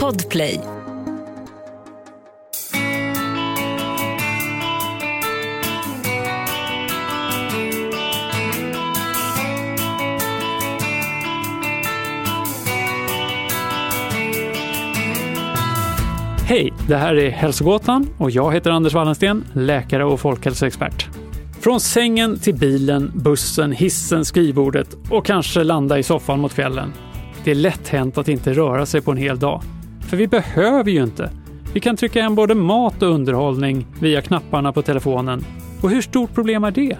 Podplay. Hej, det här är Hälsogåtan och jag heter Anders Wallensten, läkare och folkhälsoexpert. Från sängen till bilen, bussen, hissen, skrivbordet och kanske landa i soffan mot kvällen. Det är lätt hänt att inte röra sig på en hel dag. För vi behöver ju inte. Vi kan trycka hem både mat och underhållning via knapparna på telefonen. Och hur stort problem är det?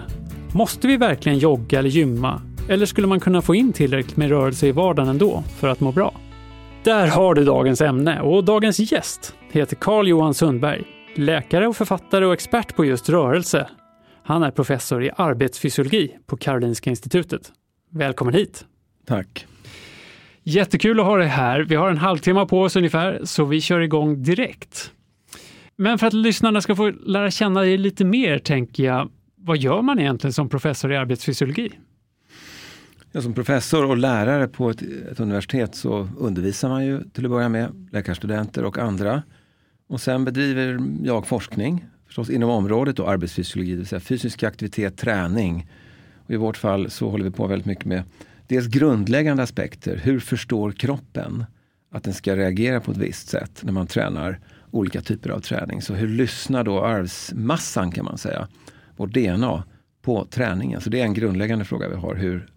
Måste vi verkligen jogga eller gymma? Eller skulle man kunna få in tillräckligt med rörelse i vardagen ändå för att må bra? Där har du dagens ämne och dagens gäst heter Carl Johan Sundberg. Läkare och författare och expert på just rörelse. Han är professor i arbetsfysiologi på Karolinska institutet. Välkommen hit! Tack! Jättekul att ha dig här. Vi har en halvtimme på oss ungefär, så vi kör igång direkt. Men för att lyssnarna ska få lära känna dig lite mer, tänker jag, vad gör man egentligen som professor i arbetsfysiologi? Ja, som professor och lärare på ett, ett, universitet så undervisar man ju till att börja med läkarstudenter och andra. Och sen bedriver jag forskning, förstås inom området och arbetsfysiologi, det vill säga fysisk aktivitet, träning. Och I vårt fall så håller vi på väldigt mycket med dels grundläggande aspekter. Hur förstår kroppen att den ska reagera på ett visst sätt när man tränar olika typer av träning? Så hur lyssnar då arvsmassan kan man säga, vårt DNA, på träningen? Så det är en grundläggande fråga vi har. Hur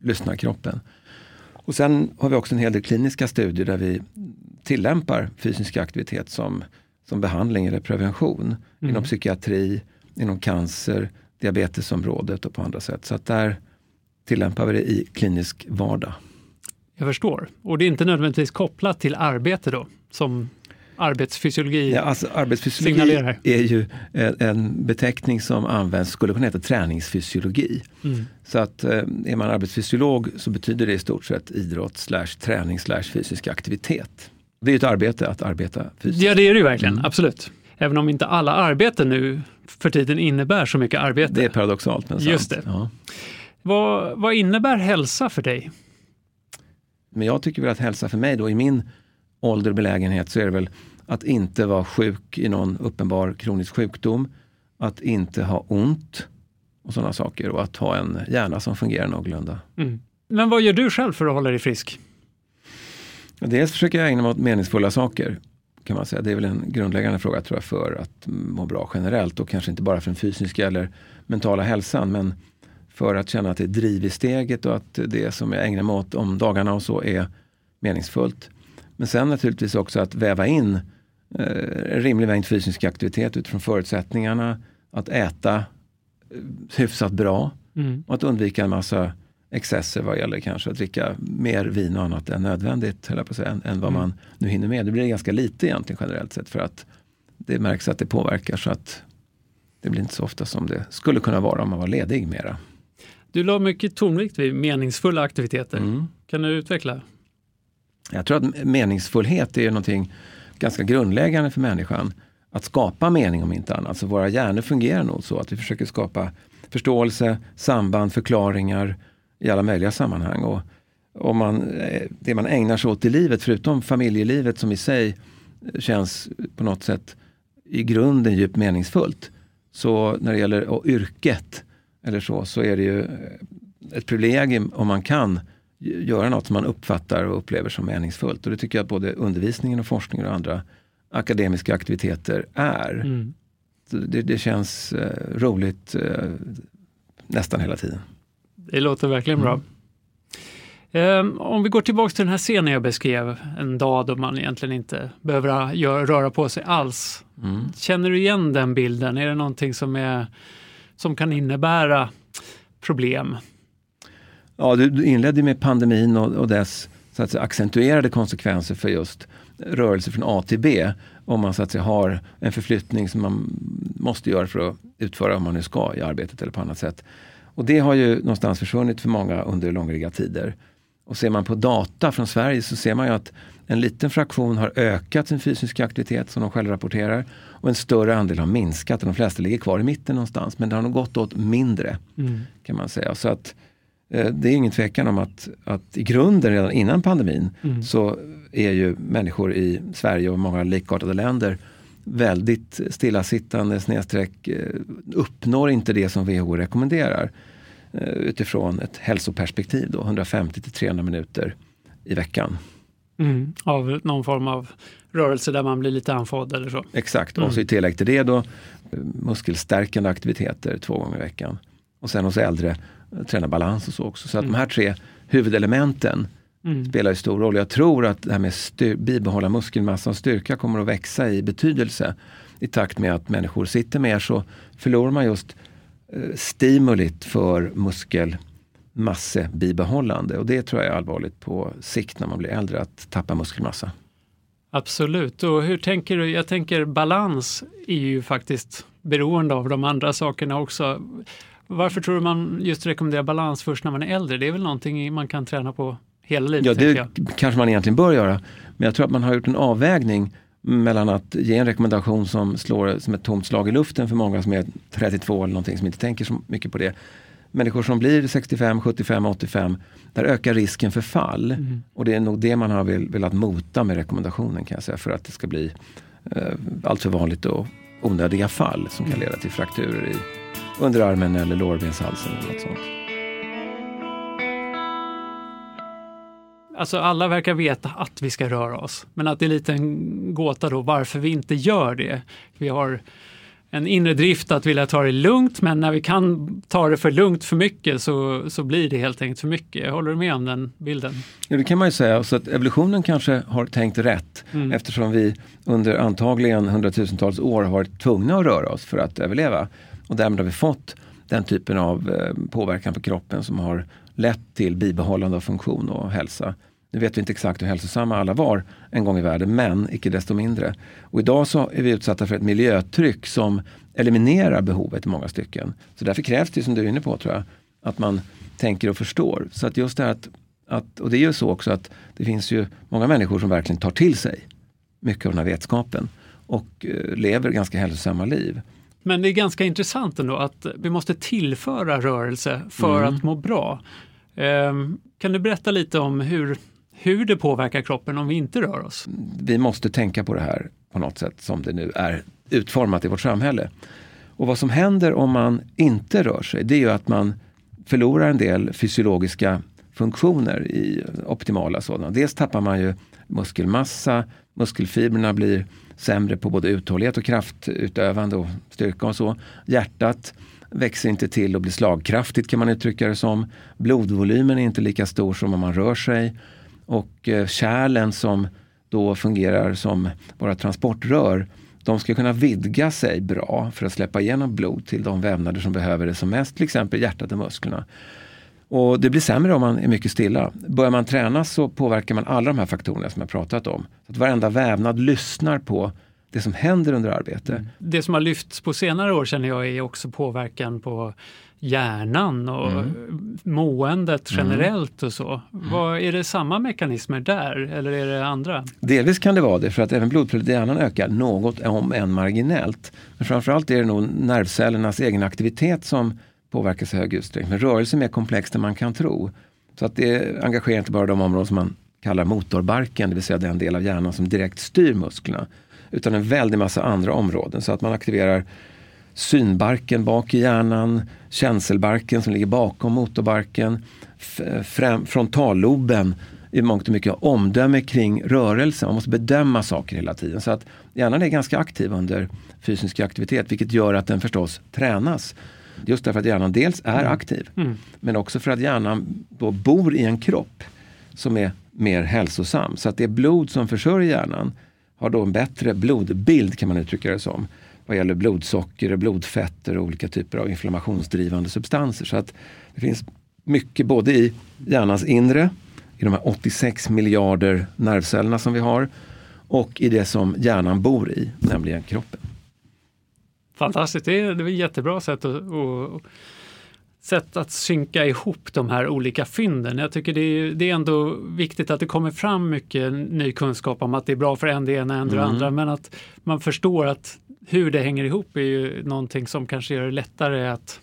lyssnar kroppen? Och sen har vi också en hel del kliniska studier där vi tillämpar fysisk aktivitet som, som behandling eller prevention mm. inom psykiatri, inom cancer, diabetesområdet och på andra sätt. Så att där tillämpar vi det i klinisk vardag. Jag förstår. Och det är inte nödvändigtvis kopplat till arbete då, som arbetsfysiologi ja, alltså, arbetsfysiologi signalerar? är ju en beteckning som används, skulle kunna heta träningsfysiologi. Mm. Så att eh, är man arbetsfysiolog så betyder det i stort sett idrott slash träning slash fysisk aktivitet. Det är ett arbete att arbeta fysiskt. Ja det är det ju verkligen, mm. absolut. Även om inte alla arbeten nu för tiden innebär så mycket arbete. Det är paradoxalt men sant. Just det. Ja. Vad, vad innebär hälsa för dig? Men jag tycker väl att hälsa för mig då i min ålder och belägenhet så är det väl att inte vara sjuk i någon uppenbar kronisk sjukdom. Att inte ha ont och sådana saker och att ha en hjärna som fungerar någorlunda. Mm. Men vad gör du själv för att hålla dig frisk? Dels försöker jag ägna mig åt meningsfulla saker. kan man säga. Det är väl en grundläggande fråga tror jag för att må bra generellt och kanske inte bara för den fysiska eller mentala hälsan. Men för att känna att det är driv i steget och att det som jag ägnar mig åt om dagarna och så är meningsfullt. Men sen naturligtvis också att väva in eh, rimlig mängd fysisk aktivitet utifrån förutsättningarna. Att äta eh, hyfsat bra mm. och att undvika en massa excesser vad gäller kanske att dricka mer vin och annat än nödvändigt, på att säga, än, än vad mm. man nu hinner med. Det blir ganska lite egentligen generellt sett för att det märks att det påverkar så att det blir inte så ofta som det skulle kunna vara om man var ledig mera. Du la mycket tonvikt vid meningsfulla aktiviteter. Mm. Kan du utveckla? Jag tror att meningsfullhet är någonting ganska grundläggande för människan. Att skapa mening om inte annat. Så våra hjärnor fungerar nog så att vi försöker skapa förståelse, samband, förklaringar i alla möjliga sammanhang. Och om man, eh, det man ägnar sig åt i livet, förutom familjelivet som i sig känns på något sätt i grunden djupt meningsfullt. Så när det gäller yrket eller så, så är det ju ett privilegium om man kan göra något som man uppfattar och upplever som meningsfullt. Och det tycker jag att både undervisningen och forskningen och andra akademiska aktiviteter är. Mm. Det, det, känns eh, roligt eh, nästan hela tiden. Det låter verkligen bra. Um, om vi går tillbaka till den här scenen jag beskrev, en dag då man egentligen inte behöver röra på sig alls. Mm. Känner du igen den bilden? Är det någonting som, är, som kan innebära problem? Ja, du, inledde med pandemin och, och dess så att säga, accentuerade konsekvenser för just rörelse från A till B. Om man så att säga, har en förflyttning som man måste göra för att utföra om man nu ska i arbetet eller på annat sätt. Och det har ju någonstans försvunnit för många under långriga tider. Och ser man på data från Sverige så ser man ju att en liten fraktion har ökat sin fysiska aktivitet som de själva rapporterar och en större andel har minskat de flesta ligger kvar i mitten någonstans. Men det har nog gått åt mindre mm. kan man säga. Så att Eh, det är ingen tvekan om att, att i grunden redan innan pandemin mm. så är ju människor i Sverige och många likartade länder väldigt stillasittande snedstreck eh, uppnår inte det som WHO rekommenderar eh, utifrån ett hälsoperspektiv. Då, 150 till 300 minuter i veckan. Mm, av någon form av rörelse där man blir lite andfådd eller så? Exakt, mm. och så i tillägg till det då muskelstärkande aktiviteter två gånger i veckan. Och sen hos äldre träna balans och så också. Så att mm. de här tre huvudelementen mm. spelar ju stor roll. Jag tror att det här med bibehålla muskelmassa och styrka kommer att växa i betydelse. I takt med att människor sitter mer så förlorar man just eh, stimulit för muskelmassebibehållande. Och det tror jag är allvarligt på sikt när man blir äldre, att tappa muskelmassa. Absolut. Och hur tänker du? Jag tänker balans är ju faktiskt beroende av de andra sakerna också. Varför tror du man just rekommenderar balans först när man är äldre? Det är väl någonting man kan träna på hela livet? Ja, det kanske man egentligen bör göra. Men jag tror att man har gjort en avvägning mellan att ge en rekommendation som slår som ett tomt slag i luften för många som är 32 eller någonting som inte tänker så mycket på det. Människor som blir 65, 75, 85, där ökar risken för fall. Mm. Och det är nog det man har velat mota med rekommendationen kan jag säga för att det ska bli eh, alltför vanligt och onödiga fall som kan mm. leda till frakturer i underarmen eller lårbenshalsen eller något sånt. Alltså alla verkar veta att vi ska röra oss, men att det är lite en gåta då varför vi inte gör det. Vi har en inre drift att vilja ta det lugnt, men när vi kan ta det för lugnt för mycket så, så blir det helt enkelt för mycket. Håller du med om den bilden? Ja, det kan man ju säga. Så att evolutionen kanske har tänkt rätt mm. eftersom vi under antagligen hundratusentals år har varit tvungna att röra oss för att överleva. Och därmed har vi fått den typen av eh, påverkan på kroppen som har lett till bibehållande av funktion och hälsa. Nu vet vi inte exakt hur hälsosamma alla var en gång i världen, men icke desto mindre. Och idag så är vi utsatta för ett miljötryck som eliminerar behovet i många stycken. Så därför krävs det, som du är inne på, tror jag, att man tänker och förstår. Så att just det här att, att, och det är ju så också att det finns ju många människor som verkligen tar till sig mycket av den här vetskapen och eh, lever ganska hälsosamma liv. Men det är ganska intressant ändå att vi måste tillföra rörelse för mm. att må bra. Um, kan du berätta lite om hur, hur det påverkar kroppen om vi inte rör oss? Vi måste tänka på det här på något sätt som det nu är utformat i vårt samhälle. Och vad som händer om man inte rör sig, det är ju att man förlorar en del fysiologiska funktioner i optimala sådana. Dels tappar man ju muskelmassa, muskelfibrerna blir sämre på både uthållighet och kraftutövande och styrka och så. Hjärtat växer inte till och blir slagkraftigt kan man uttrycka det som. Blodvolymen är inte lika stor som om man rör sig. Och eh, kärlen som då fungerar som våra transportrör, de ska kunna vidga sig bra för att släppa igenom blod till de vävnader som behöver det som mest, till exempel hjärtat och musklerna. Och det blir sämre om man är mycket stilla. Börjar man träna så påverkar man alla de här faktorerna som jag pratat om. Så att varenda vävnad lyssnar på det som händer under arbete. Mm. Det som har lyfts på senare år känner jag är också påverkan på hjärnan och mm. måendet mm. generellt och så. Mm. Vad, är det samma mekanismer där eller är det andra? Delvis kan det vara det för att även blodflödet i hjärnan ökar något om än marginellt. Men framförallt är det nog nervcellernas egen aktivitet som påverkas i hög utsträckning. Men rörelse är mer komplext än man kan tro. Så att det engagerar inte bara de områden som man kallar motorbarken, det vill säga den del av hjärnan som direkt styr musklerna. Utan en väldig massa andra områden. Så att man aktiverar synbarken bak i hjärnan, känselbarken som ligger bakom motorbarken, frontalloben i mångt och mycket omdöme kring rörelse. Man måste bedöma saker hela tiden. Så att hjärnan är ganska aktiv under fysisk aktivitet vilket gör att den förstås tränas. Just därför att hjärnan dels är mm. aktiv mm. men också för att hjärnan då bor i en kropp som är mer hälsosam. Så att det blod som försörjer hjärnan har då en bättre blodbild kan man uttrycka det som. Vad gäller blodsocker, blodfetter och olika typer av inflammationsdrivande substanser. Så att det finns mycket både i hjärnans inre, i de här 86 miljarder nervcellerna som vi har och i det som hjärnan bor i, nämligen kroppen. Fantastiskt, det är, det är ett jättebra sätt att, att, sätt att synka ihop de här olika fynden. Jag tycker det är, det är ändå viktigt att det kommer fram mycket ny kunskap om att det är bra för en det ena, en det mm. andra, men att man förstår att hur det hänger ihop är ju någonting som kanske gör det lättare att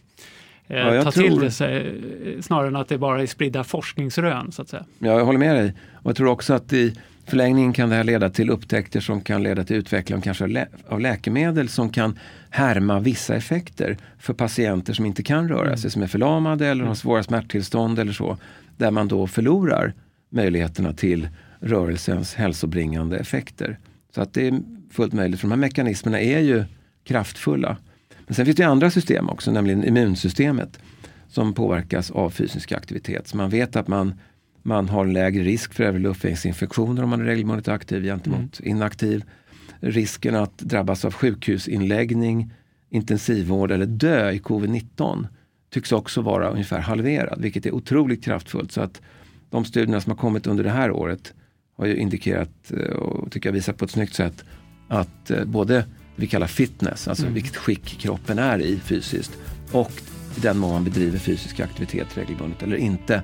eh, Ja, ta tror- till det sig, snarare än att det bara är spridda forskningsrön. Så att säga. Ja, jag håller med dig. Och jag tror också att i förlängningen kan det här leda till upptäckter som kan leda till utveckling av kanske lä av läkemedel som kan härma vissa effekter för patienter som inte kan röra sig, som är förlamade eller har svåra smärttillstånd eller så. Där man då förlorar möjligheterna till rörelsens hälsobringande effekter. Så att det är fullt möjligt, för de här mekanismerna är ju kraftfulla. Men sen finns det andra system också, nämligen immunsystemet som påverkas av fysisk aktivitet. Så man vet att man, man har en lägre risk för övre luftvägsinfektioner om man är regelbundet aktiv gentemot inaktiv. Risken att drabbas av sjukhusinläggning, intensivvård eller dö i covid-19 tycks också vara ungefär halverad, vilket är otroligt kraftfullt. Så att de studierna som har kommit under det här året har ju indikerat eh, och tycker jag visar på ett snyggt sätt att eh, både det vi kallar fitness, alltså vilket skick kroppen är i fysiskt och i den mån man bedriver fysisk aktivitet regelbundet eller inte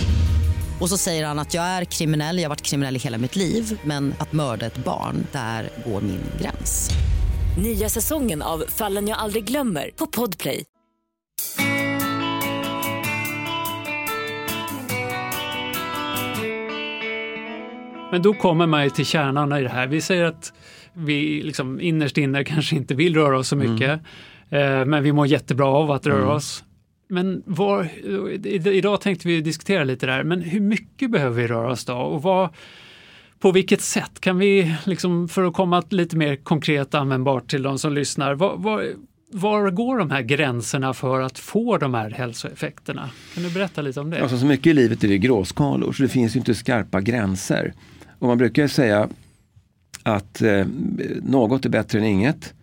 Och så säger han att jag är kriminell, jag har varit kriminell i hela mitt liv men att mörda ett barn, där går min gräns. Nya säsongen av Fallen jag aldrig glömmer på Podplay. Men då kommer man ju till kärnan i det här. Vi säger att vi liksom innerst inne kanske inte vill röra oss så mycket, eh, men vi mår jättebra av att röra oss. Men var, idag tänkte vi diskutera lite där, men hur mycket behöver vi röra oss då? Och vad, på vilket sätt kan vi, liksom, för att komma lite mer konkret användbart till de som lyssnar, var, var, var går de här gränserna för att få de här hälsoeffekterna? Kan du berätta lite om det? Alltså, så mycket i livet är det gråskalor, så det finns ju inte skarpa gränser. Och man brukar ju säga att eh, något är bättre än inget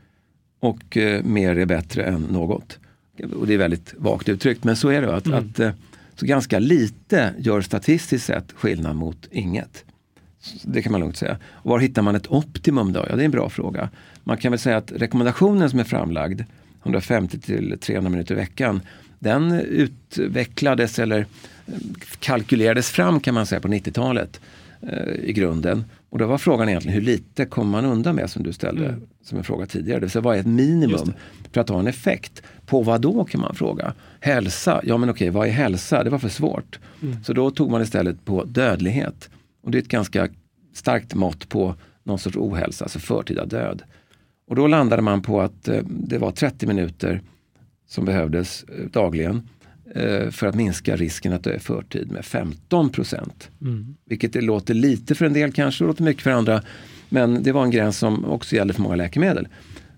och eh, mer är bättre än något. Och det är väldigt vagt uttryckt, men så är det. Att, att, eh, så ganska lite gör statistiskt sett skillnad mot inget. Det kan man lugnt säga. Och var hittar man ett optimum då? Ja, det är en bra fråga. Man kan väl säga att rekommendationen som är framlagd, 150 till 300 minuter i veckan, den utvecklades eller eh, kalkylerades fram kan man säga på 90-talet eh, i grunden. Och då var frågan egentligen hur lite kommer man undan med som du ställde som en fråga tidigare. Det vill säga vad är ett minimum för att ha en effekt? På vad då kan man fråga? Hälsa, ja men okej vad är hälsa? Det var för svårt. Så då tog man istället på dödlighet. Och det är ett ganska starkt mått på någon sorts ohälsa, alltså förtida död. Och då landade man på att eh, det var 30 minuter som behövdes eh, dagligen eh, för att minska risken att dö i förtid med 15 procent. Vilket det låter lite för en del kanske, låter mycket för andra. Men det var en gräns som också gällde för många läkemedel.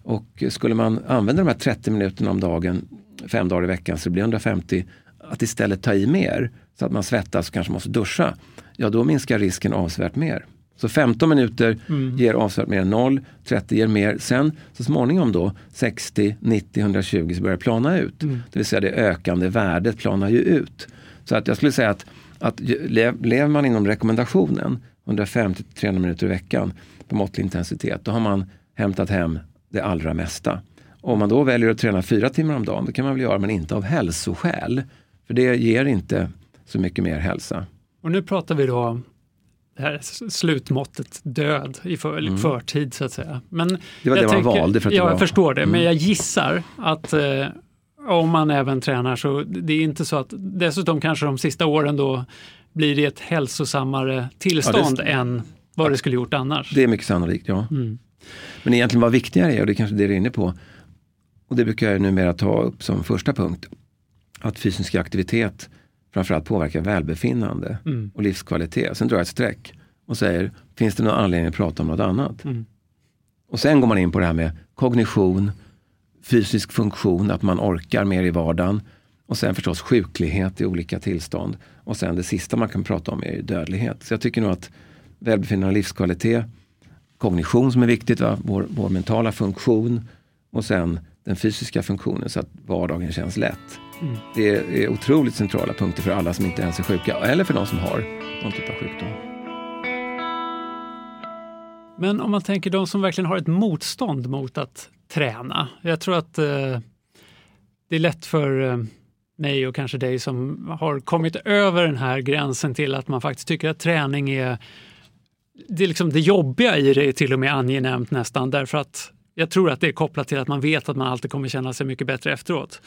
Och eh, skulle man använda de här 30 minuterna om dagen, fem dagar i veckan, så det blir 150, att istället ta i mer, så att man svettas och kanske måste duscha, ja då minskar risken avsevärt mer. Så 15 minuter ger avsevärt mer än 0, 30 ger mer. Sen så småningom då 60, 90, 120 så börjar det plana ut. Det vill säga det ökande värdet planar ju ut. Så att jag skulle säga att, att lever man inom rekommendationen 150-300 minuter i veckan på måttlig intensitet, då har man hämtat hem det allra mesta. Om man då väljer att träna fyra timmar om dagen, det kan man väl göra, men inte av hälsoskäl. För det ger inte så mycket mer hälsa. Och nu pratar vi då det här slutmåttet död i för, förtid så att säga. Men Mm. Det var jag det man valde för att ja, var- Mm. jag förstår det, men jag gissar att eh, om man även tränar så det är inte så att dessutom kanske de sista åren då blir det ett hälsosammare tillstånd Ja, det- än vad det skulle gjort annars. Det är mycket sannolikt, ja. Men egentligen vad viktigare är, och det är kanske det du är inne på, och det brukar jag numera ta upp som första punkt, att fysisk aktivitet framförallt påverkar välbefinnande och livskvalitet. Sen drar jag ett streck och säger, finns det någon anledning att prata om något annat? Och sen går man in på det här med kognition, fysisk funktion, att man orkar mer i vardagen. Och sen förstås sjuklighet i olika tillstånd. Och sen det sista man kan prata om är dödlighet. Så jag tycker nog att välbefinnande och livskvalitet, kognition som är viktigt, va? Vår, vår mentala funktion och sen den fysiska funktionen så att vardagen känns lätt. Mm. Det är otroligt centrala punkter för alla som inte ens är sjuka eller för de som har någon typ av sjukdom. Men om man tänker de som verkligen har ett motstånd mot att träna. Jag tror att eh, det är lätt för eh, mig och kanske dig som har kommit över den här gränsen till att man faktiskt tycker att träning är det, är liksom det jobbiga i det är till och med angenämt nästan därför att jag tror att det är kopplat till att man vet att man alltid kommer känna sig mycket bättre efteråt.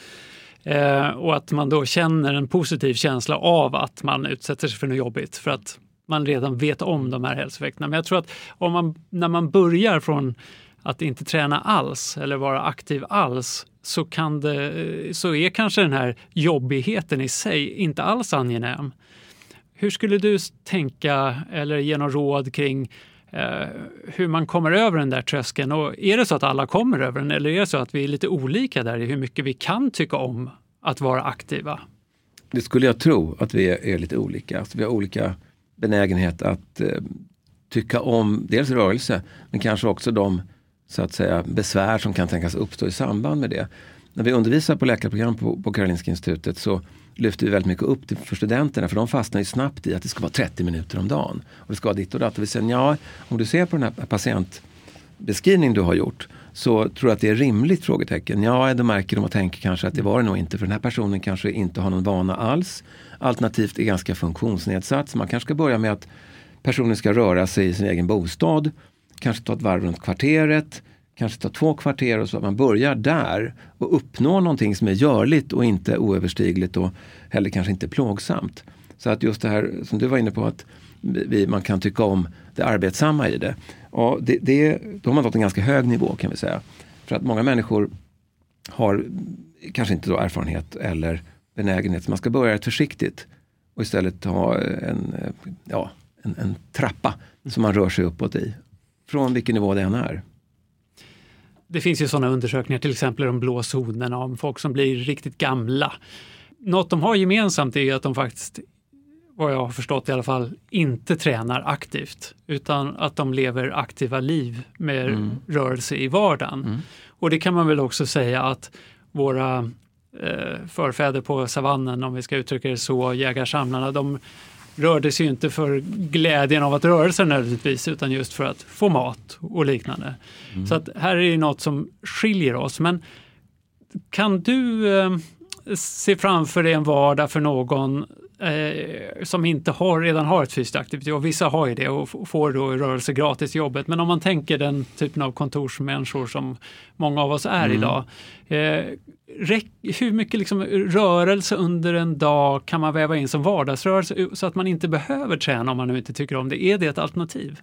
Eh, och att man då känner en positiv känsla av att man utsätter sig för något jobbigt för att man redan vet om de här hälsoeffekterna. Men jag tror att om man, när man börjar från att inte träna alls eller vara aktiv alls så, kan det, så är kanske den här jobbigheten i sig inte alls angenäm. Hur skulle du tänka eller ge någon råd kring Eh, hur man kommer över den där tröskeln? Och är det så att alla kommer över den eller är det så att vi är lite olika där i hur mycket vi kan tycka om att vara aktiva? Det skulle jag tro att vi är, är lite olika. Alltså vi har olika benägenhet att eh, tycka om dels rörelse men kanske också de så att säga, besvär som kan tänkas uppstå i samband med det. När vi undervisar på läkarprogram på, på Karolinska institutet så lyfter vi väldigt mycket upp det för studenterna för de fastnar ju snabbt i att det ska vara 30 minuter om dagen. Och det ska vara ditt och datt. Och vi säger ja, om du ser på den här patientbeskrivningen du har gjort så tror du att det är rimligt? frågetecken. Ja, då märker de och tänker kanske att det var det nog inte för den här personen kanske inte har någon vana alls. Alternativt är ganska funktionsnedsatt så man kanske ska börja med att personen ska röra sig i sin egen bostad, kanske ta ett varv runt kvarteret, kanske ta två kvarter och så att man börjar där och uppnår någonting som är görligt och inte oöverstigligt och heller kanske inte plågsamt. Så att just det här som du var inne på att vi, man kan tycka om det arbetsamma i det. Och det, det. Då har man nått en ganska hög nivå kan vi säga. För att många människor har kanske inte då erfarenhet eller benägenhet. Så man ska börja rätt försiktigt och istället ha en, ja, en, en trappa som man rör sig uppåt i. Från vilken nivå det än är. Det finns ju sådana undersökningar, till exempel de blå zonerna, om folk som blir riktigt gamla. Något de har gemensamt är att de faktiskt, vad jag har förstått i alla fall, inte tränar aktivt utan att de lever aktiva liv med mm. rörelse i vardagen. Mm. Och det kan man väl också säga att våra eh, förfäder på savannen, om vi ska uttrycka det så, jägarsamlarna, de rörde sig inte för glädjen av att röra sig nödvändigtvis utan just för att få mat och liknande. Mm. Så att här är det något som skiljer oss. Men kan du eh, se framför dig en vardag för någon eh, som inte har, redan har ett fysiskt aktivitet och vissa har ju det och får då rörelse gratis i jobbet. Men om man tänker den typen av kontorsmänniskor som många av oss är mm. idag. Eh, hur mycket liksom rörelse under en dag kan man väva in som vardagsrörelse så att man inte behöver träna om man nu inte tycker om det? Är det ett alternativ?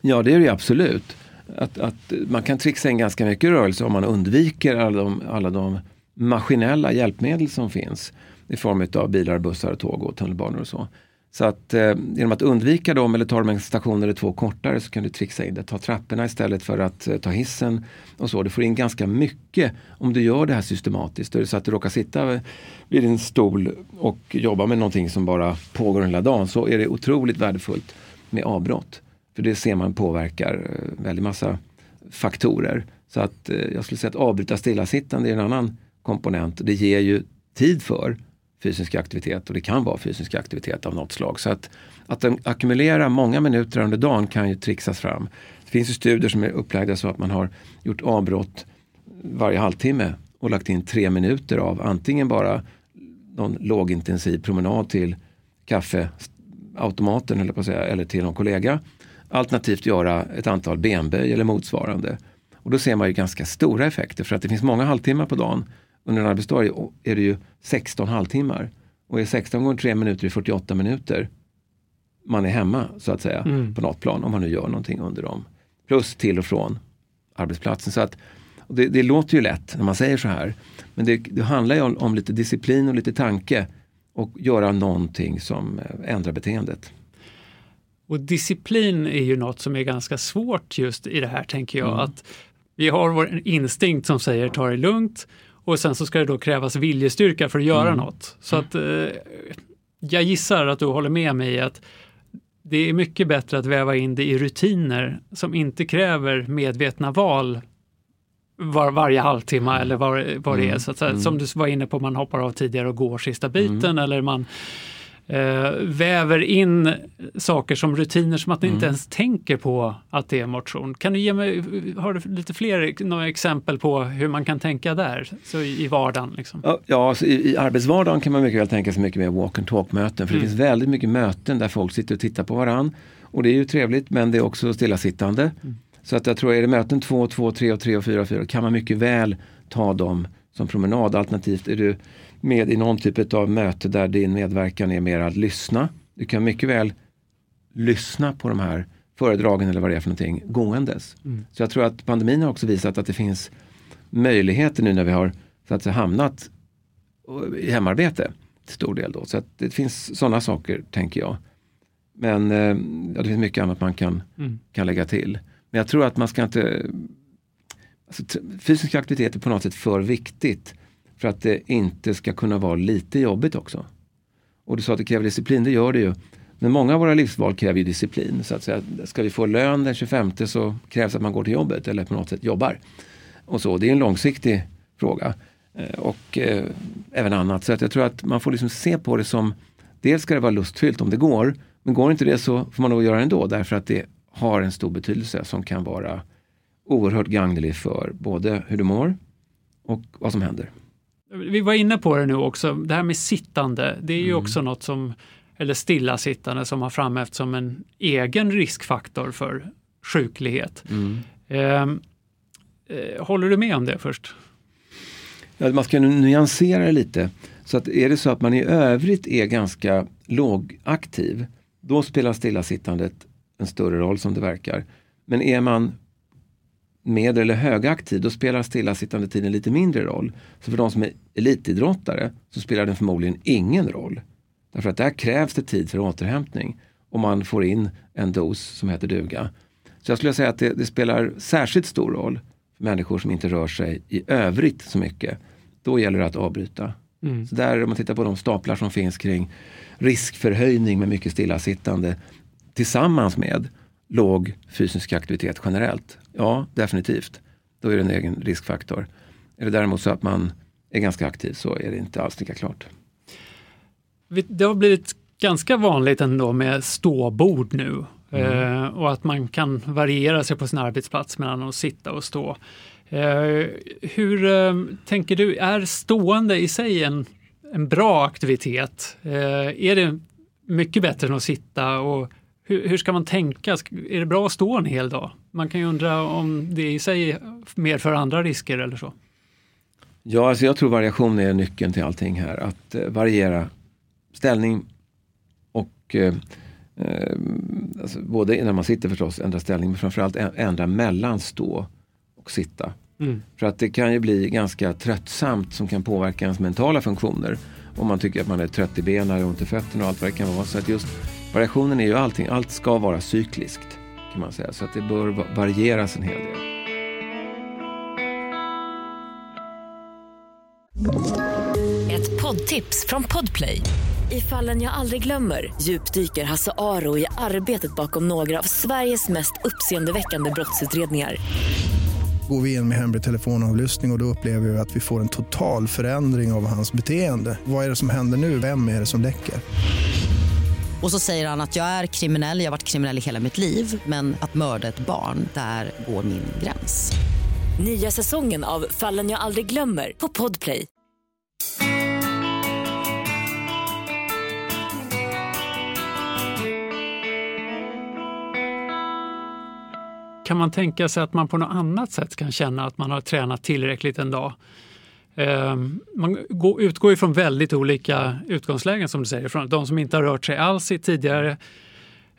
Ja, det är det absolut. Att, att man kan trixa in ganska mycket rörelse om man undviker alla de, alla de maskinella hjälpmedel som finns i form av bilar, bussar, tåg och tunnelbanor och så. Så att eh, genom att undvika dem eller ta dem en station eller två kortare så kan du trixa in det. Ta trapporna istället för att eh, ta hissen och så. Du får in ganska mycket om du gör det här systematiskt. Är det så att du råkar sitta vid din stol och jobba med någonting som bara pågår hela dagen så är det otroligt värdefullt med avbrott. För det ser man påverkar eh, väldigt massa faktorer. Så att eh, jag skulle säga att avbryta stillasittande är en annan komponent. Det ger ju tid för fysisk aktivitet och det kan vara fysisk aktivitet av något slag. Så att, att ackumulera många minuter under dagen kan ju trixas fram. Det finns ju studier som är upplagda så att man har gjort avbrott varje halvtimme och lagt in tre minuter av antingen bara någon lågintensiv promenad till kaffeautomaten eller, på att säga, eller till någon kollega. Alternativt göra ett antal benböj eller motsvarande. Och då ser man ju ganska stora effekter för att det finns många halvtimmar på dagen under en arbetsdag är det ju 16 halvtimmar. Och är 16 gånger 3 minuter i 48 minuter. Man är hemma så att säga mm. på något plan om man nu gör någonting under dem. Plus till och från arbetsplatsen. Så att, det, det låter ju lätt när man säger så här. Men det, det handlar ju om, om, lite disciplin och lite tanke och göra någonting som eh, ändrar beteendet. Och disciplin är ju något som är ganska svårt just i det här tänker jag. Mm. att Vi har vår instinkt som säger ta det lugnt och sen så ska det då krävas viljestyrka för att göra mm. något. Så att eh, jag gissar att du håller med mig att det är mycket bättre att väva in det i rutiner som inte kräver medvetna val var, varje halvtimme eller vad, vad det är. Mm. Så att. Mm. Som du var inne på, man hoppar av tidigare och går sista biten Mm. eller man eh, väver in saker som rutiner som att ni Mm. inte ens tänker på att det är motion. Kan du ge mig, har du lite fler några exempel på hur man kan tänka där så i, i vardagen? Liksom? Ja, Ja, alltså i, i arbetsvardagen kan man mycket väl tänka sig mycket mer walk and talk-möten. För Mm. det finns väldigt mycket möten där folk sitter och tittar på varann. Och det är ju trevligt men det är också stillasittande. Mm. Så att jag tror är det möten 2, 2, 3 och 3 och 4 och 4 kan man mycket väl ta dem som promenad. Alternativt är du med i någon typ av möte där din medverkan är mer att lyssna. Du kan mycket väl lyssna på de här föredragen eller vad det är för någonting gåendes. Mm. Så jag tror att pandemin har också visat att det finns möjligheter nu när vi har så att säga, hamnat i hemarbete till stor del. Då. Så det finns sådana saker tänker jag. Men eh, ja, det finns mycket annat man kan, Mm. kan lägga till. Men jag tror att man ska inte... Alltså, fysisk aktivitet är på något sätt för viktigt för att det inte ska kunna vara lite jobbigt också. Och du sa att det kräver disciplin, det gör det ju. Men många av våra livsval kräver ju disciplin. Så att säga, ska vi få lön den 25 så krävs att man går till jobbet eller på något sätt jobbar. Och så, det är en långsiktig fråga. Eh, och eh, även annat. Så att jag tror att man får liksom se på det som, dels ska det vara lustfyllt om det går, men går inte det så får man nog göra det ändå därför att det har en stor betydelse som kan vara oerhört gagnelig för både hur du mår och vad som händer. Vi var inne på det nu också, det här med sittande, det är ju Mm. också något som, eller stillasittande som har framhävts som en egen riskfaktor för sjuklighet. Ehm, eh, håller du med om det först? Ja, man ska nyansera det lite. Så att är det så att man i övrigt är ganska lågaktiv, då spelar stillasittandet en större roll som det verkar. Men är man med eller högaktiv, då spelar stillasittande tiden lite mindre roll. Så för de som är elitidrottare så spelar den förmodligen ingen roll. Därför att där krävs det tid för återhämtning och man får in en dos som heter duga. Så jag skulle säga att det, det spelar särskilt stor roll för människor som inte rör sig i övrigt så mycket. Då gäller det att avbryta. Mm. Så där om man tittar på de staplar som finns kring riskförhöjning med mycket stillasittande tillsammans med låg fysisk aktivitet generellt. Ja, definitivt. Då är det en egen riskfaktor. Är det däremot så att man är ganska aktiv så är det inte alls lika klart. Det har blivit ganska vanligt ändå med ståbord nu Mm. eh, och att man kan variera sig på sin arbetsplats mellan att sitta och stå. Eh, hur eh, tänker du, är stående i sig en, en bra aktivitet? Är det mycket bättre än att sitta och hur, hur ska man tänka? Är det bra att stå en hel dag? Man kan ju undra om det i sig medför andra risker eller så. Ja, alltså jag tror variation är nyckeln till allting här. Att eh, variera ställning och eh, eh, alltså både när man sitter förstås, ändra ställning, men framförallt ändra mellan stå och sitta. Mm. För att det kan ju bli ganska tröttsamt som kan påverka ens mentala funktioner. Om man tycker att man är trött i benen och ont i fötterna och allt vad det kan vara. Så att just variationen är ju allting, allt ska vara cykliskt kan man säga. Så att det bör va- varieras en hel del. Ett poddtips från Podplay. I fallen jag aldrig glömmer djupdyker Hasse Aro i arbetet bakom några av Sveriges mest uppseendeväckande brottsutredningar. Går vi in med hemlig telefonavlyssning och, och då upplever vi att vi får en total förändring av hans beteende. Vad är det som händer nu? Vem är det som läcker? Och så säger han att jag är kriminell, jag har varit kriminell i hela mitt liv men att mörda ett barn, där går min gräns. Nya säsongen av Fallen jag aldrig glömmer på Podplay. Kan man tänka sig att man på något annat sätt kan känna att man har tränat tillräckligt en dag? Eh, man går, utgår ju från väldigt olika utgångslägen som du säger. Från de som inte har rört sig alls i tidigare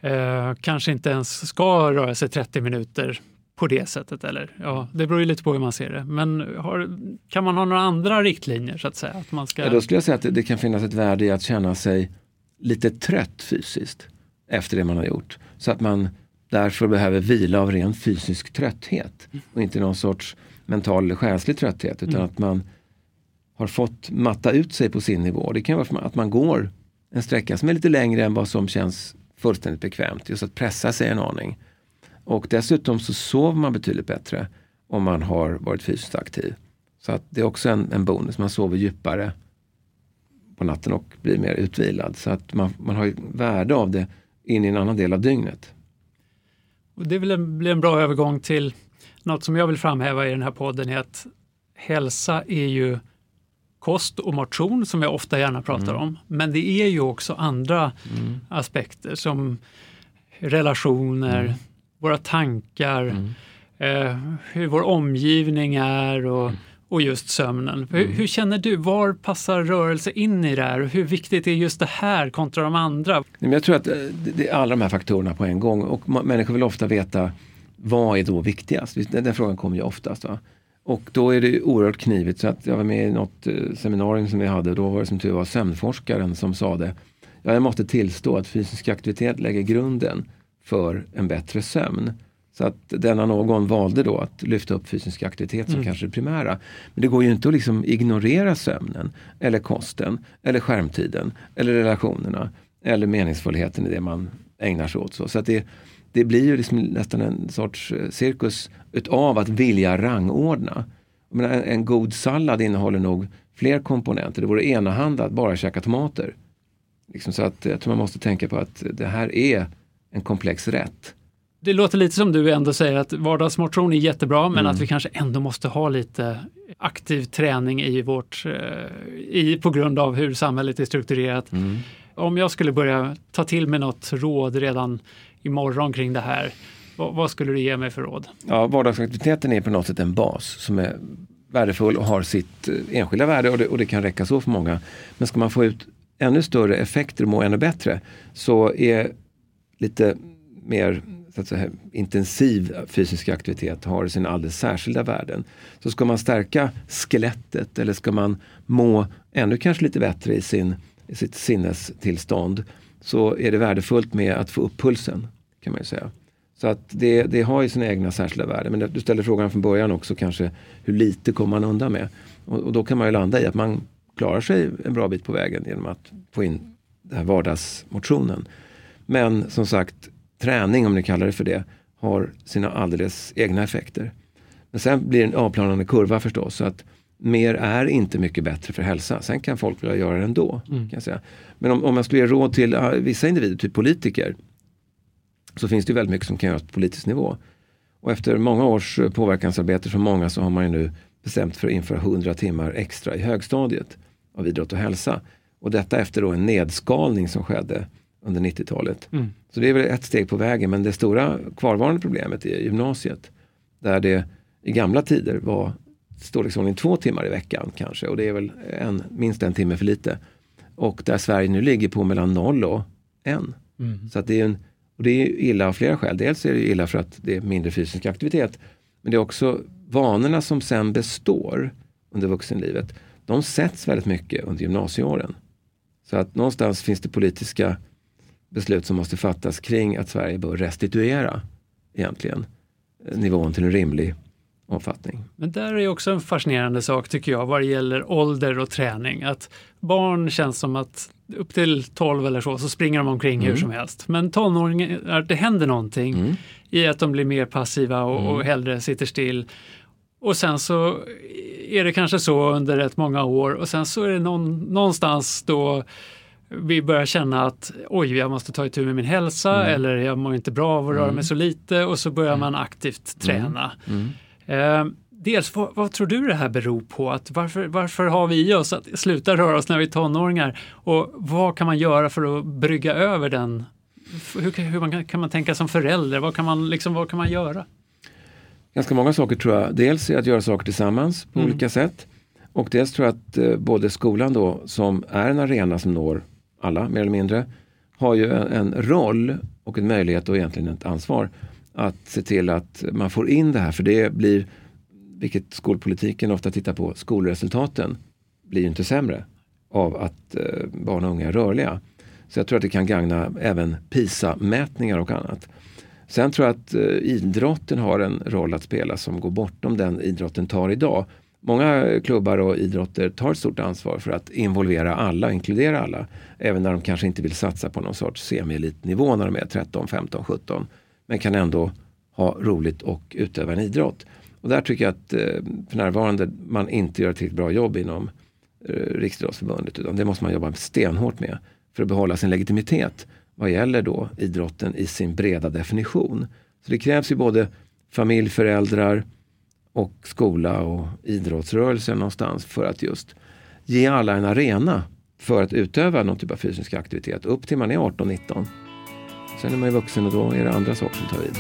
eh, kanske inte ens ska röra sig 30 minuter på det sättet. Eller, ja, det beror ju lite på hur man ser det. Men har, kan man ha några andra riktlinjer så att säga? Att man ska... Ja, då skulle jag säga att det, det kan finnas ett värde i att känna sig lite trött fysiskt efter det man har gjort. Så att man därför behöver vila av ren fysisk trötthet och inte någon sorts mental eller själslig trötthet utan Mm. att man har fått matta ut sig på sin nivå. Det kan vara att man går en sträcka som är lite längre än vad som känns fullständigt bekvämt. Just att pressa sig en aning. Och dessutom så sover man betydligt bättre om man har varit fysiskt aktiv. Så att det är också en, en bonus, man sover djupare på natten och blir mer utvilad. Så att man, man har värde av det in i en annan del av dygnet. Och det blir en bra övergång till något som jag vill framhäva i den här podden är att hälsa är ju kost och motion som jag ofta gärna pratar mm. om. Men det är ju också andra mm. aspekter som relationer, mm. våra tankar, mm. eh, hur vår omgivning är och, mm. och just sömnen. Hur, mm. hur, känner du, var passar rörelse in i det här? Hur viktigt är just det här kontra de andra? Jag tror att eh, det är alla de här faktorerna på en gång och människor vill ofta veta vad är då viktigast? Den, den frågan kommer ju oftast. Va? Och då är det oerhört knivigt. Så att jag var med i något eh, seminarium som vi hade. Då var det som tur var sömnforskaren som sa det. Ja, jag måste tillstå att fysisk aktivitet lägger grunden för en bättre sömn. Så att denna någon valde då att lyfta upp fysisk aktivitet som mm. kanske det primära. Men det går ju inte att liksom ignorera sömnen, eller kosten, eller skärmtiden, eller relationerna, eller meningsfullheten i det man ägnar sig åt. Så, så att det, det blir ju liksom nästan en sorts eh, cirkus utav att vilja rangordna. Menar, en, en, god sallad innehåller nog fler komponenter. Det vore enahanda att bara käka tomater. Liksom så att jag tror man måste tänka på att det här är en komplex rätt. Det låter lite som du ändå säger att vardagsmotion är jättebra men mm. att vi kanske ändå måste ha lite aktiv träning i vårt, eh, i, på grund av hur samhället är strukturerat. Mm. Om jag skulle börja ta till mig något råd redan imorgon kring det här. Vad, vad skulle du ge mig för råd? Ja, vardagsaktiviteten är på något sätt en bas som är värdefull och har sitt eh, enskilda värde och det, och det kan räcka så för många. Men ska man få ut ännu större effekter och må ännu bättre så är lite mer så att säga, intensiv fysisk aktivitet har sina alldeles särskilda värden. Så ska man stärka skelettet eller ska man må ännu kanske lite bättre i, sin, i sitt sinnestillstånd så är det värdefullt med att få upp pulsen kan man ju säga. Så att det, det har ju sina egna särskilda värden. Men du ställde frågan från början också kanske hur lite kommer man undan med? Och, och, då kan man ju landa i att man klarar sig en bra bit på vägen genom att få in den här vardagsmotionen. Men som sagt, träning om ni kallar det för det, har sina alldeles egna effekter. Men sen blir det en avplanande kurva förstås. Så att mer är inte mycket bättre för hälsa. Sen kan folk vilja göra det ändå. Mm. Kan jag säga. Men om, om man skulle ge råd till vissa individer, typ politiker, så finns det väldigt mycket som kan göras på politisk nivå. Och efter många års eh, påverkansarbete från många så har man ju nu bestämt för att införa 100 timmar extra i högstadiet av idrott och hälsa. Och detta efter då en nedskalning som skedde under 90-talet. Mm. Så det är väl ett steg på vägen men det stora kvarvarande problemet är gymnasiet. Där det i gamla tider var storleksordning två timmar i veckan kanske och det är väl en, minst en timme för lite. Och där Sverige nu ligger på mellan noll och en. Mm. Så att det är en och det är illa av flera skäl. Dels är det illa för att det är mindre fysisk aktivitet. Men det är också vanorna som sen består under vuxenlivet. De sätts väldigt mycket under gymnasieåren. Så att någonstans finns det politiska beslut som måste fattas kring att Sverige bör restituera egentligen eh, nivån till en rimlig omfattning. Men där är också en fascinerande sak tycker jag vad det gäller ålder och träning. Att barn känns som att upp till 12 eller så, så springer de omkring mm. hur som helst. Men tonåringar, det händer någonting mm. i att de blir mer passiva och, mm. och hellre sitter still. Och sen så är det kanske så under rätt många år och sen så är det någon, någonstans då vi börjar känna att oj, jag måste ta itu med min hälsa mm. eller jag mår inte bra av att röra mm. mig så lite och så börjar man aktivt träna. Eh, dels, vad, vad, tror du det här beror på? Att varför, varför har vi i oss att sluta röra oss när vi är tonåringar? Och vad kan man göra för att brygga över den? Hur, hur man, kan man tänka som förälder? Vad kan man, liksom, vad kan man göra? Ganska många saker tror jag. Dels är att göra saker tillsammans på mm. olika sätt. Och dels tror jag att eh, både skolan då, som är en arena som når alla mer eller mindre, har ju en, en roll och en möjlighet och egentligen ett ansvar att se till att man får in det här. För det blir, vilket skolpolitiken ofta tittar på, skolresultaten blir inte sämre av att eh, barn och unga är rörliga. Så jag tror att det kan gagna även PISA-mätningar och annat. Sen tror jag att eh, idrotten har en roll att spela som går bortom den idrotten tar idag. Många klubbar och idrotter tar ett stort ansvar för att involvera alla, inkludera alla. Även när de kanske inte vill satsa på någon sorts semielitnivå när de är 13, 15, 17 men kan ändå ha roligt och utöva en idrott. Och där tycker jag att eh, för närvarande man inte gör ett riktigt bra jobb inom eh, Riksidrottsförbundet. Utan det måste man jobba stenhårt med för att behålla sin legitimitet vad gäller då idrotten i sin breda definition. Så det krävs ju både familj, föräldrar och skola och idrottsrörelsen någonstans för att just ge alla en arena för att utöva någon typ av fysisk aktivitet upp till man är 18-19. Sen är man ju vuxen och då är det andra saker som tar vid.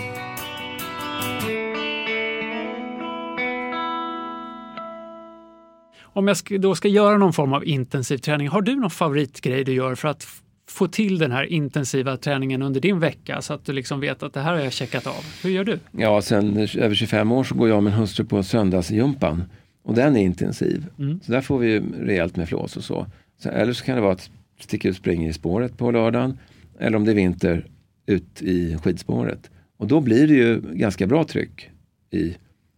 Om jag då ska göra någon form av intensiv träning, har du någon favoritgrej du gör för att få till den här intensiva träningen under din vecka så att du liksom vet att det här har jag checkat av? Hur gör du? Ja, sen över 25 år så går jag och min hustru på söndagsjumpan och den är intensiv. Mm. Så där får vi ju rejält med flås och så. så. Eller så kan det vara att sticka ut springa i spåret på lördagen. Eller om det är vinter, ut i skidspåret. Och då blir det ju ganska bra tryck i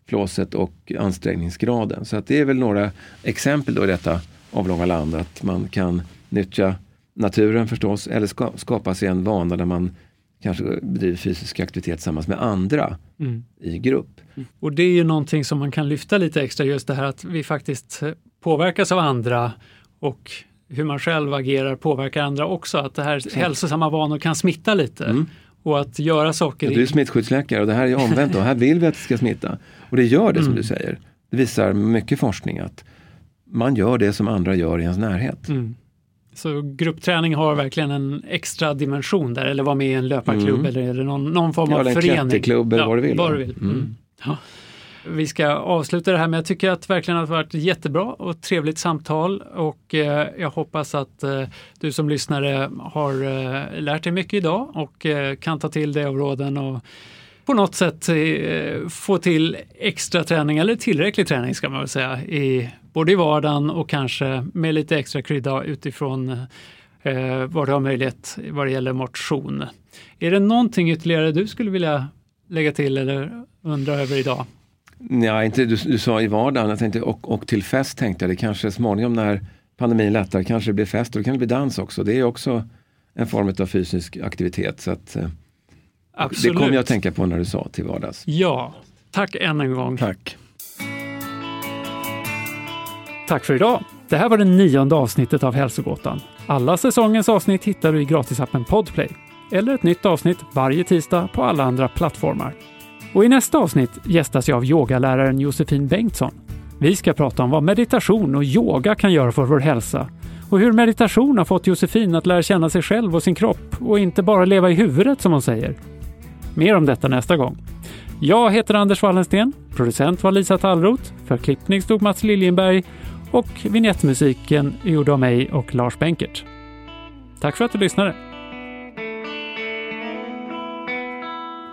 flåset och ansträngningsgraden. Så att det är väl några exempel då i detta avlånga land att man kan nyttja naturen förstås eller ska, skapa sig en vana där man kanske bedriver fysisk aktivitet tillsammans med andra mm. i grupp. Och det är ju någonting som man kan lyfta lite extra, just det här att vi faktiskt påverkas av andra och hur man själv agerar påverkar andra också. Att det här Så. hälsosamma vanor kan smitta lite. Mm. Och att göra saker... Ja, du är smittskyddsläkare och det här är omvänt då. här vill vi att det ska smitta. Och det gör det som mm. du säger. Det visar mycket forskning att man gör det som andra gör i ens närhet. Mm. Så gruppträning har verkligen en extra dimension där, eller vara med i en löparklubb mm. eller det någon, någon form av förening? Ja, en klätterklubb eller ja, vad du vill. Vad du vill. Mm. Ja. Vi ska avsluta det här men jag tycker att verkligen att det varit jättebra och trevligt samtal och eh, jag hoppas att eh, du som lyssnare har eh, lärt dig mycket idag och eh, kan ta till dig av råden och på något sätt eh, få till extra träning eller tillräcklig träning ska man väl säga i både i vardagen och kanske med lite extra krydda utifrån eh, vad du har möjlighet vad det gäller motion. Är det någonting ytterligare du skulle vilja lägga till eller undra över idag? Nej, inte, du, du sa i vardagen, jag tänkte, och, och till fest tänkte jag. Det kanske småningom när pandemin lättar kanske det blir fest och det kan det bli dans också. Det är också en form av fysisk aktivitet. Så att, eh, det kom jag att tänka på när du sa till vardags. Ja, tack än en gång. Tack. Tack för idag! Det här var det nionde avsnittet av Hälsogåtan. Alla säsongens avsnitt hittar du i gratisappen Podplay. Eller ett nytt avsnitt varje tisdag på alla andra plattformar. Och i nästa avsnitt gästas jag av yogaläraren Josefin Bengtsson. Vi ska prata om vad meditation och yoga kan göra för vår hälsa och hur meditation har fått Josefin att lära känna sig själv och sin kropp och inte bara leva i huvudet som hon säger. Mer om detta nästa gång. Jag heter Anders Wallensten, producent var Lisa Tallroth, för klippning stod Mats Liljenberg och vignettmusiken är gjord av mig och Lars Benkert. Tack för att du lyssnade!